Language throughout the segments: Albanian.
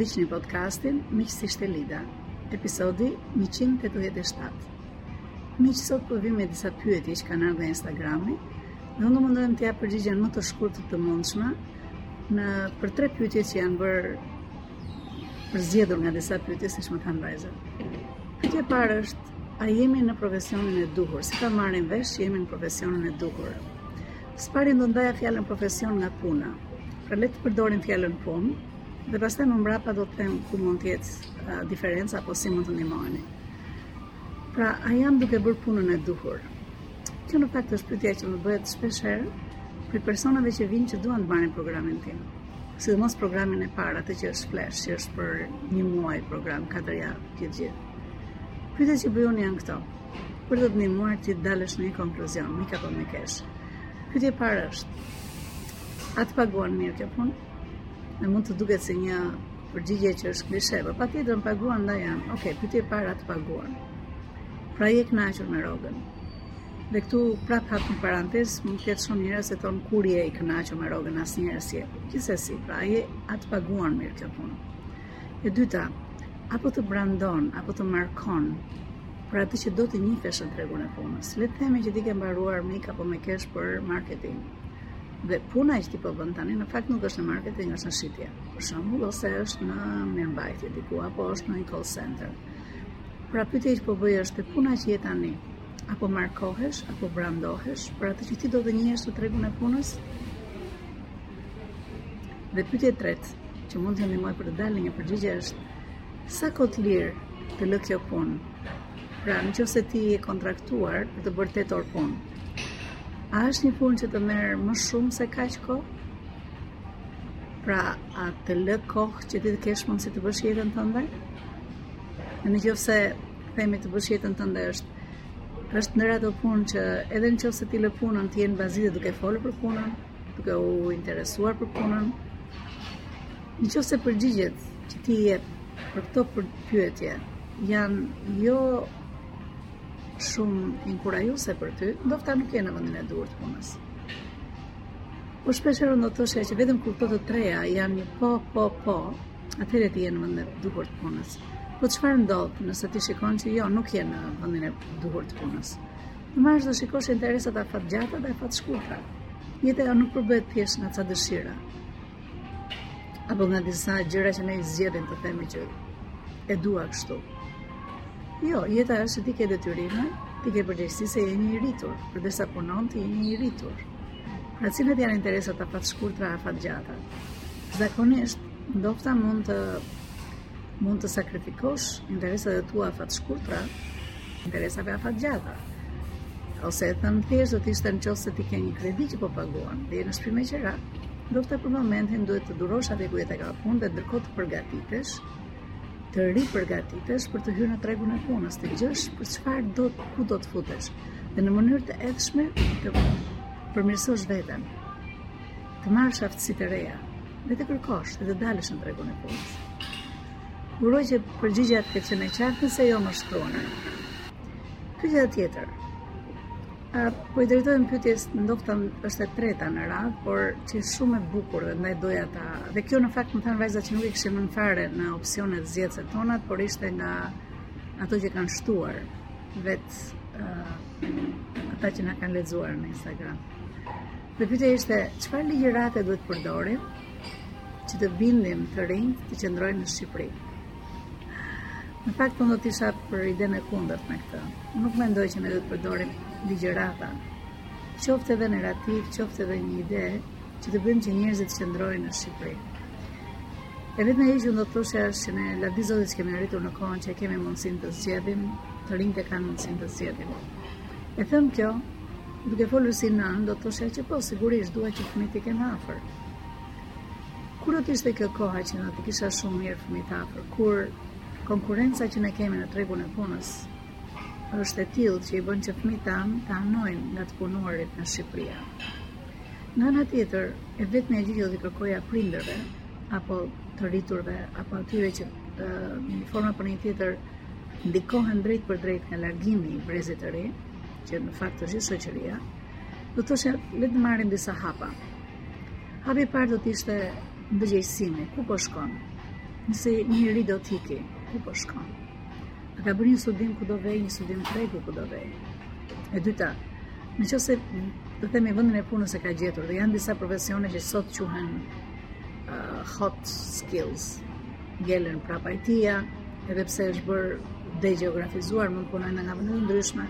ndiqni podcastin Miqësisht Elida, episodi 187. Miq sot po vim me disa pyetje që kanë ardhur nga Instagrami. Dhe unë do mundohem t'i jap përgjigjen më të shkurtër të mundshme nëpër tre pyetje që janë bërë, përzgjedhur nga disa pyetje siç më kanë vajzat. Pyetja e parë është A jemi në profesionin e duhur? Si ta marrim vesh që jemi në profesionin e duhur? Së pari do ndaja fjalën profesion nga puna. Pra le të përdorim fjalën punë dhe pastaj më mbrapa do të them ku mund të jetë diferenca apo si mund të ndihmoheni. Pra, a jam duke bërë punën e duhur? Kjo në fakt është pyetja që më bëhet shpeshherë prej personave që vijnë që duan të marrin programin tim. Sidomos programin e parë, atë që është flash, që është për një muaj program, katër javë, gjithë-gjithë. Pyetjet që bëj unë janë këto. Për të të ndihmuar ti të dalësh në një konkluzion, mik apo mikeshë. Pyetja e parë është: A të paguan mirë kjo punë? Mund të duket si një përgjigje që është klishe, por patjetër të paguan ndaj janë. Okej, okay, pyetja e parë a të paguan? Pra je i kënaqur me rrogën. Dhe këtu prap hap një parantezë, mund të ketë shumë njerëz që thonë kur je i kënaqur me rrogën asnjëherë s'je. Gjithsesi, pra je a të paguan mirë kjo punë? E dyta, apo të brandon, a po të markon për atë që do të njifesh në tregun e punës. Le të themi që ti ke mbaruar mik apo mikeshë për marketing. Dhe puna që ti po bën tani në fakt nuk është në marketing, është në shitje. Për shembull, ose është në mirëmbajtje diku apo është në një call center. Pra pyetja që po bëj është te puna që je tani, a po markohesh, a po brandohesh për atë që ti do të njihesh në tregun e punës? Dhe pyetja e tretë, që mund të ndihmojë për të dalë në një përgjigje është sa kohë të lirë të lë kjo punë. Pra, në qoftë se ti je kontraktuar për të bërë 8 orë punë, a është një punë që të merr më shumë se kaq kohë? Pra, a të lë kohë që ti të kesh mundësi të bësh jetën tënde? Në në qoftë se themi të bësh jetën tënde është është ndër ato punë që edhe në qoftë se ti lë punën, ti je në vazhdim duke folë për punën, duke u interesuar për punën. Në qoftë se përgjigjet që ti jep për këto pyetje janë jo shumë inkurajuese për ty, ndofta nuk je në vëndin e duhur të punës. Po shpeshherë do të thoja që vetëm kur këto të treja janë një po, po, po, atëre ti je në vëndin e duhur të punës. Po çfarë ndodh nëse ti shikon që jo nuk je në vëndin e duhur të punës. Pra do shikosh interesat afatgjata dhe afatshkurtra. Jeta jonë nuk përbëhet thjesht nga ca dëshira. Apo nga disa gjëra që ne i zgjedhim të themi që e dua kështu. Jo, jeta është ti ke detyrime, ti ke përgjegjësi se je një i rritur, përderisa punon ti je një i rritur. Pra cilat janë interesat afatshkurtra afatgjata? Zakonisht, ndofta mund të mund të sakrifikosh interesat e tua afatshkurtra interesave afatgjata. Ose e thënë thjesht do të ishte në qoftë se ti ke një kredi që po paguan dhe je në shpi me qera, ndofta për momentin duhet të durosh aty ku je te kjo punë dhe ndërkohë të përgatitesh, të ripërgatitesh për të hyrë në tregun e punës, të gjesh për çfarë do ku do të futesh dhe në mënyrë të vetëdijshme të përmirësosh veten. Të marrësh aftësi të reja dhe të kërkosh dhe të dalësh në tregun e punës. Uroj që përgjigja të ketë qenë e qartë, nëse jo më shkruani. Pyetja tjetër. Po i drejtohem pyetjes ndoshta është e treta në radhë, por që është shumë e bukur dhe ndaj doja ta. Dhe kjo në fakt më thanë vajzat që nuk i kishim ne fare në opsionet zgjedhëse tonat, por ishte nga ato që kanë shtuar vetë uh, ata që na kanë lexuar në Instagram. Dhe pyetja ishte, çfarë ligjërate duhet të përdorim që të bindim të rinjtë të qëndrojnë në Shqipëri. Në fakt, unë do të isha për idenë e kundërt me këtë. Unë nuk mendoj që ne duhet të përdorim ligjërata, qoftë edhe narrativë, qoftë edhe një ide, që të bëjmë që njerëzit të qëndrojnë në Shqipëri. E vetmja gjë që unë do të thosha është që ne lavdi Zotit që kemi arritur në kohën që kemi mundësinë të zgjedhim, të rinjtë e kanë mundësinë të zgjedhim. E thënë kjo, Duke folur si nënë, do të thoshja që po, sigurisht, dua që fëmijë t'i kem afër. Kur do të ishte kjo koha që unë t'i kisha shumë mirë fëmijët afër, kur konkurrenca që ne kemi në tregun e punës është e tillë që i bën që fëmijët tanë të anojnë nga të punuarit në Shqipëri. Në anën tjetër, e vetmja gjë që do kërkoja prindërve, apo të rriturve, apo atyre që në një formë apo një tjetër ndikohen drejtpërdrejt nga largimi i brezit të ri, që në fakt është gjithë shoqëria, do të thosha le të marrim disa hapa. Hapi i parë do të ishte ndërgjegjësimi, ku po shkon? Nëse një i ri do të iki, ku po shkon? A ka bërë një studim ku do vej, një studim tregu ku do vej? E dyta, në qoftë se të themi vendin e punës e ka gjetur dhe janë disa profesione që sot quhen hot skills, ngelen prapë atje edhe pse është bërë degjeografizuar, mund punojnë nga vende ndryshme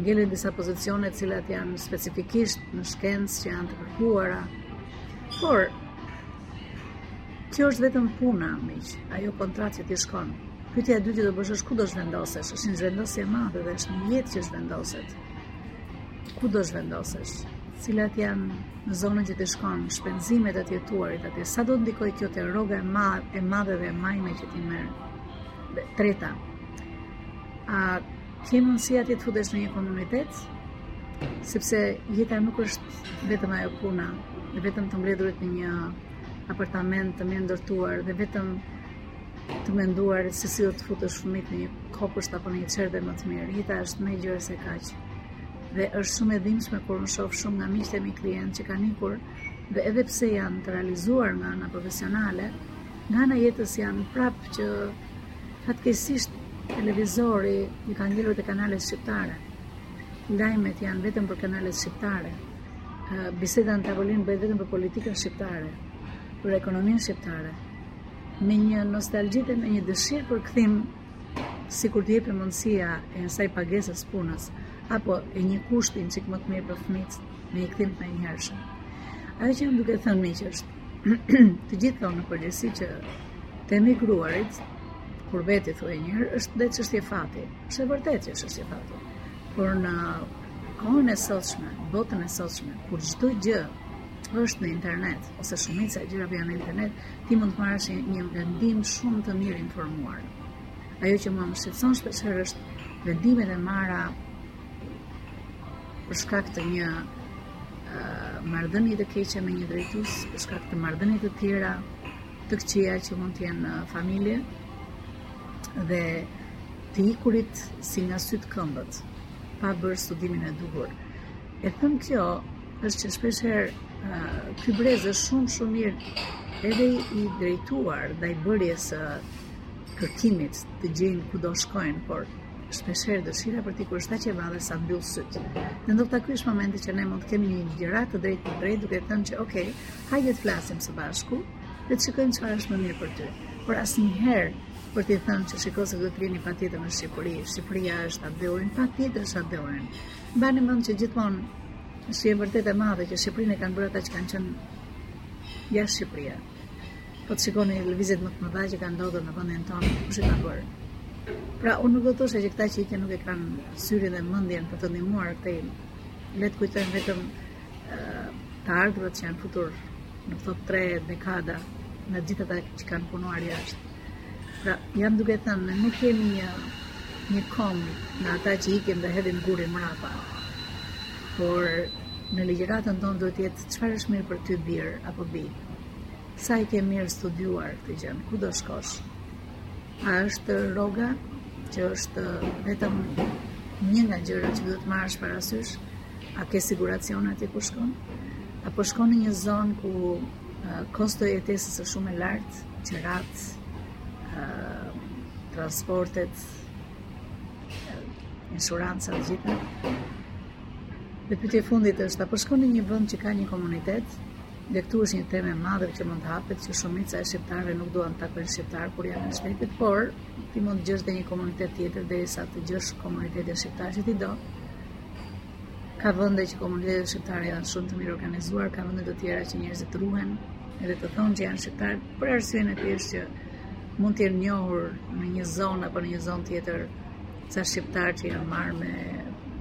ngelen disa pozicione të cilat janë specifikisht në shkencë që janë të kërkuara por kjo është vetëm puna miq, ajo kontratë që ti shkon pyetja e dytë që do bësh është ku do zhvendosesh është një zhvendosje e madhe dhe është një jetë që zhvendoset ku do zhvendosesh cilat janë në zonën që ti shkon, shpenzimet e të jetuarit atje, sa do të ndikojë kjo te rroga e madhe, e madhe dhe e majme që ti merr. Dhe, treta, a ke mundësi atje të futesh në një komunitet, sepse jeta nuk është vetëm ajo puna, dhe vetëm të mbledhurit në një apartament të mirëndërtuar, dhe vetëm të menduarit se si do të futësh fëmijët në një kopësht apo në një çerdhe më të mirë. Jeta është më e gjerë se kaq. dhe është shumë e dhimbshme kur unë shoh shumë nga miqtë e mi klientë që kanë ikur dhe edhe pse janë të realizuar nga ana profesionale, nga ana e jetës janë prapë që fatkeqësisht televizori i ka ngelur te kanalet shqiptare. Lajmet janë vetëm për kanalet shqiptare. Biseda në tavolinë bëhet vetëm për politikën shqiptare, për ekonominë shqiptare. Me një nostalgji dhe me një dëshirë për kthim sikur t'i jepet mundësia e asaj pagesës punës apo e një kushti një çik më të mirë për fëmijët me u kthy menjëherë. Ajo që jam duke thënë miq është të gjithë thonë në përgjithësi që të emigruarit, kur vete diku njëherë, është dhe çështje fati. është e vërtetë që është çështje fati. Por në kohën e sotshme, botën e sotshme, kur çdo gjë është në internet, ose shumica e gjërave janë në internet, ti mund të marrësh një vendim shumë të mirinformuar. Ajo që mua më shqetëson shpeshherë është vendimet e marra për shkak të një marrëdhënie të keqe me një drejtues, për shkak të marrëdhënieve të tjera të këqija që mund të jenë në familje dhe të ikurit si nga sytë këmbët, pa bërë studimin e duhur. E them kjo, është që shpesh herë ky brez është shumë shumë mirë edhe i drejtuar ndaj bërjes së kërkimit të gjejnë ku do shkojnë, por shpesh herë dëshira për të ikur është aq e madhe sa mbyll sytë. Dhe ndoshta ky është momenti që ne mund të kemi ndërhyrje të drejtpërdrejtë duke thënë që ok, hajde të flasim së bashku dhe të shikojmë çfarë është më mirë për ty. Por asnjëherë për t'i thënë që shiko se do të rrini patjetër në Shqipëri, Shqipëria është atdheu ynë, patjetër është atdheu ynë. Mbani mend që gjithmonë si e vërtetë e madhe që Shqipërinë e kanë bërë ata që kanë qenë jashtë Shqipëria. Po të shikoni lëvizjet më të mëdha që kanë ndodhur në vendin tonë, kush e ka bërë? Pra unë nuk do të thosha që këta që ikën nuk e kanë syrin dhe mendjen për të ndihmuar këtej. Le të kujtojmë vetëm të ardhurët që janë futur në këto tre dekada me gjithë ata që kanë punuar jashtë. Pra, jam duke thënë, ne nuk kemi një një komb në ata që ikin dhe hedhin gurin mrapa. Por në ligjëratën tonë duhet të jetë çfarë është mirë për ty bir apo bijë. Sa e ke mirë studiuar këtë gjë, ku do shkosh? A është rroga që është vetëm një nga gjërat që duhet të marrësh parasysh? A ke siguracion aty ku shkon? Apo shkon në një zonë ku kosto e jetesës është shumë e lartë, Qiratë, transportet, insuranca të gjitha. Dhe pyetja e fundit është, a po shkon në një vend që ka një komunitet, dhe këtu është një temë e madhe që mund të hapet, që shumica e shqiptarëve nuk duan të takojnë shqiptarë, kur janë në shtetet, por ti mund të gjesh dhe një komunitet tjetër, derisa të gjesh komunitetin shqiptar që ti do, Ka vende që komunitetet shqiptare janë shumë të mirorganizuara, ka vende të tjera që njerëzit ruhen edhe të thonë që janë shqiptarë për arsyen e thjeshtë që mund të jenë njohur në një zonë apo në një zonë tjetër ca shqiptarë që janë marrë me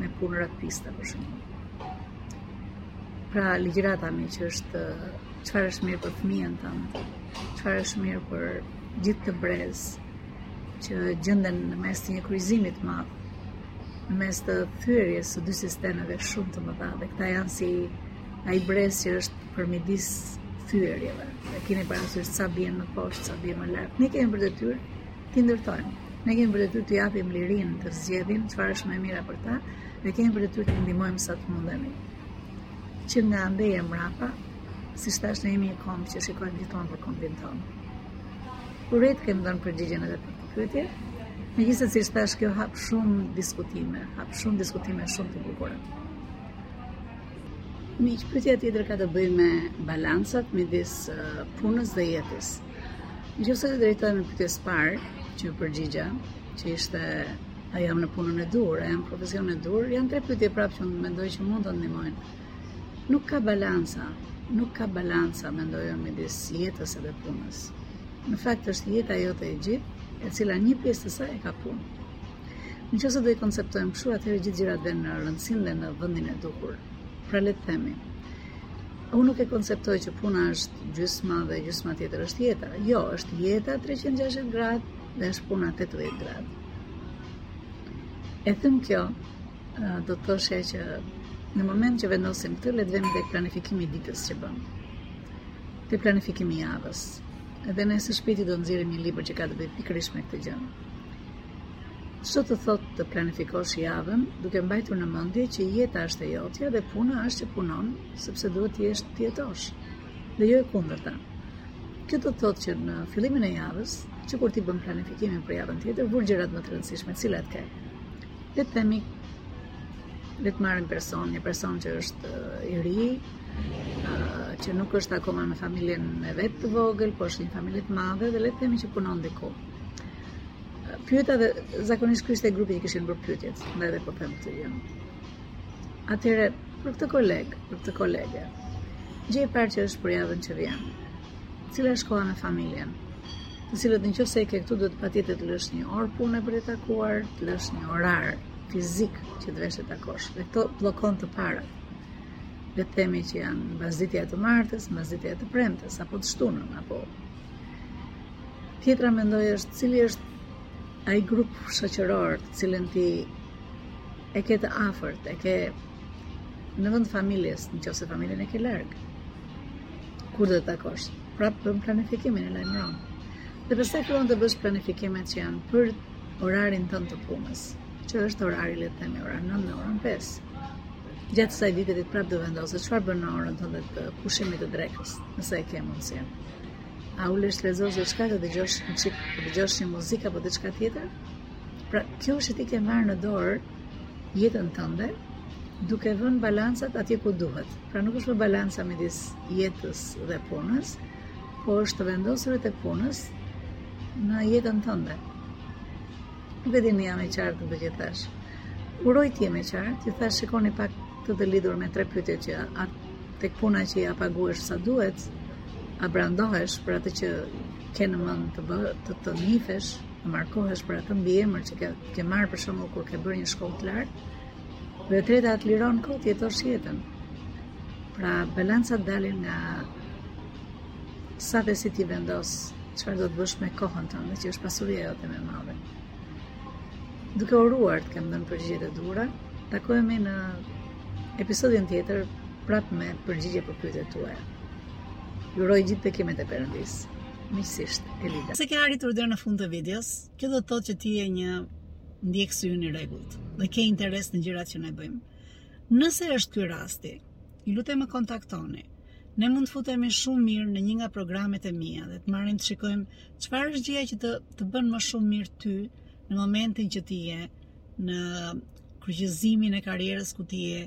me punë të pista për shembull. Pra ligjërata ime që është çfarë është mirë për fëmijën tënd, çfarë është mirë për gjithë atë brez, që gjenden në mes të një kryqëzimi të madh, në mes të thyerjes së dy sistemeve shumë të mëdha dhe këta janë si ai brez që është përmidis thyerjeve. Ne kemi parasysh ca bien më poshtë, ca bien më lart. Ne kemi për detyrë t'i ndërtojmë. Ne kemi për detyrë t'u japim lirinë të zgjedhin çfarë është më e mira për ta, dhe kemi për detyrë t'i ndihmojmë sa të mundemi. Që nga andej e mrapa, siç thashë ne jemi një komb që shikojmë gjithmonë për kombin tonë. Uroj t'i kem dhënë përgjigjen edhe për këtë pyetje. Megjithëse siç thashë kjo hap shumë diskutime, hap shumë diskutime shumë të bukura. Një pyetje tjetër ka të bëjë me balancat midis punës dhe jetës. Nëse i drejtohemi pyetjes së parë që iu përgjigja, që ishte a jam në punën e duhur, a jam në profesionin e duhur, janë tre pyetje prapë që unë mendoj që mund të ndihmojnë. Nuk ka balanca, nuk ka balanca, mendoj unë, midis jetës edhe punës. Në fakt është jeta jote e gjithë, e cila një pjesë të saj e ka punë. Në qoftë se do e konceptojmë kështu, atëherë gjithë gjërat vijnë në rëndësinë dhe në vendin e duhur. Pra le të themi, unë nuk e konceptoj që puna është gjysma dhe gjysma tjetër është jeta. Jo, është jeta 360 gradë dhe është puna 80 gradë. E thënë kjo, do të thoshe që në moment që vendosim këtë, le të vemi te planifikimi i ditës që bëmë. Te planifikimi i javës. Edhe ne së shpejti do nxjerrim një libër që ka të bëjë pikërisht me këtë gjë. Ç'do të thotë të planifikosh javën, duke mbajtur në mendje që jeta është e jotja dhe puna është që ti punon, sepse duhet thjesht të jetosh, dhe jo e kundërta. Kjo do të thotë që në fillimin e javës, që kur ti bën planifikimin për javën tjetër, vër gjërat më të rëndësishme, cilat ke. le të themi le të marrim person, një person që është i ri, që nuk është akoma me familjen e vet të vogël, por është në familje të madhe dhe le të themi që punon diku. Pyeta dhe zakonisht ky ishte grupi që kishin bërë pyetjet, ndaj dhe po e them këtë gjë. Atëherë, për këtë koleg, për këtë kolege, gjëja e parë që është për javën që vjen, Cila është koha me familjen? Të cilët në qoftë se i ke këtu, duhet patjetër të lësh një orë pune për të takuar, të lësh një orar fizik që të vesh t'i takosh. Dhe këto bllokon të para. Le të themi që janë pasditja e të martës, pasditja e të premtes, apo të shtunën, apo... Tjetra mendoj është cili është ai grup shoqëror të cilën ti e ke të afërt, e ke në vend familjes, nëse familjen e ke larg. Kur do ta takosh? Prapë bën planifikimin e lajmëron. Dhe pastaj fillon të bësh planifikimet që janë për orarin tënd të punës, që është orari le të themi ora 9 në orën 5. Gjatë kësaj dite ti prapë do vendosësh çfarë bën në orën tënde të pushimit të drekës, nëse e ke mundësi. A ulesh të lexosh diçka, të dëgjosh një çik, të dëgjosh një muzikë apo diçka tjetër? Pra, kjo është, ti ke marrë në dorë jetën tënde duke vënë balancat atje ku duhet. Pra nuk është më balanca midis jetës dhe punës, po është të vendosurit e punës në jetën tënde. Nuk e di në jam e qartë te ç'thashë. Uroj të jem e qartë, siç thashë shikoni pak si të lidhur me tre pyetjet që a te puna që je paguhesh sa duhet, a brandohesh për atë që ke në mend të bësh, të të njihesh, të markohesh për atë mbiemër që ke, ke marrë për shembull kur ke bërë një shkollë të lartë. Dhe e treta a të liron kohë të jetosh jetën. Pra balancat dalin nga sa dhe si ti vendos çfarë do të bësh me kohën tënde që është pasuria jote më e madhe. Duke uruar t'ju kem dhënë përgjigjet e duhura, takohemi në episodin tjetër prapë me përgjigje për pyetjet tuaja. Ju uroj gjithë bekimet e Perëndisë. miqësisht Elida. Nëse ke arritur deri në fund të videos, kjo do të thotë që ti je një ndjekës i ynë i rregullt dhe ke interes në gjërat që ne bëjmë. Nëse është ky rasti, ju lutem më kontaktoni. Ne mund të futemi shumë mirë në një nga programet e mia dhe të marrim të shikojmë çfarë është gjëja që të të bën më shumë mirë ty në momentin që ti je në kryqëzimin e karrierës ku ti je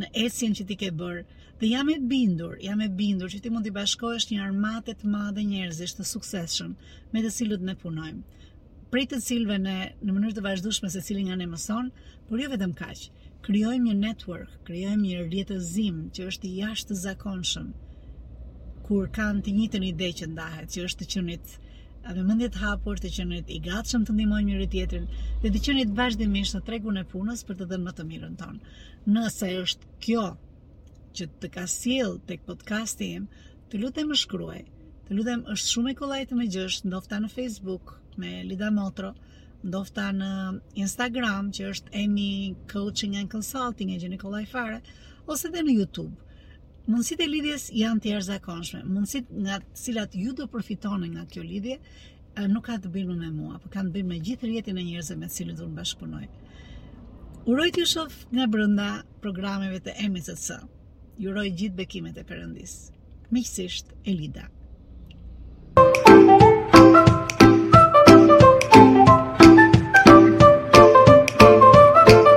në ecjen që ti ke bërë dhe jam e bindur, jam e bindur që ti mund t'i bashkohesh një armate të madhe njerëzish të suksesshëm me të cilët ne punojmë. Prej të cilëve ne në mënyrë të vazhdueshme secili nga ne mëson, por jo vetëm kaq. Krijojmë një network, krijojmë një rrjetëzim që është i jashtëzakonshëm. Kur kanë të njëjtën ide që ndahet, që është të qenit me mendje të hapur, të qenit i gatshëm të ndihmojmë njëri tjetrin dhe të qenit vazhdimisht në tregun e punës për të dhënë më të mirën tonë. Nëse është kjo që të ka sjell tek podcasti im, të lutem më shkruaj. Të lutem është shumë e kollaj të më gjësh, ndofta në Facebook me Elida Motro, ndofta në Instagram që është EM Coaching and Consulting e gjeni kollaj fare, ose dhe në YouTube. Mundësit e lidhjes janë të jashtëzakonshme, mundësit nga të cilat ju do përfitoni nga kjo lidhje nuk ka të bëjë më me mua, por kanë të bëjnë me gjithë rrjetin e njerëzve me të cilët unë bashkëpunoj. Uroj të shoh brenda programeve të EMCC. Ju uroj gjithë bekimet e Perëndis. Miqësisht Elida.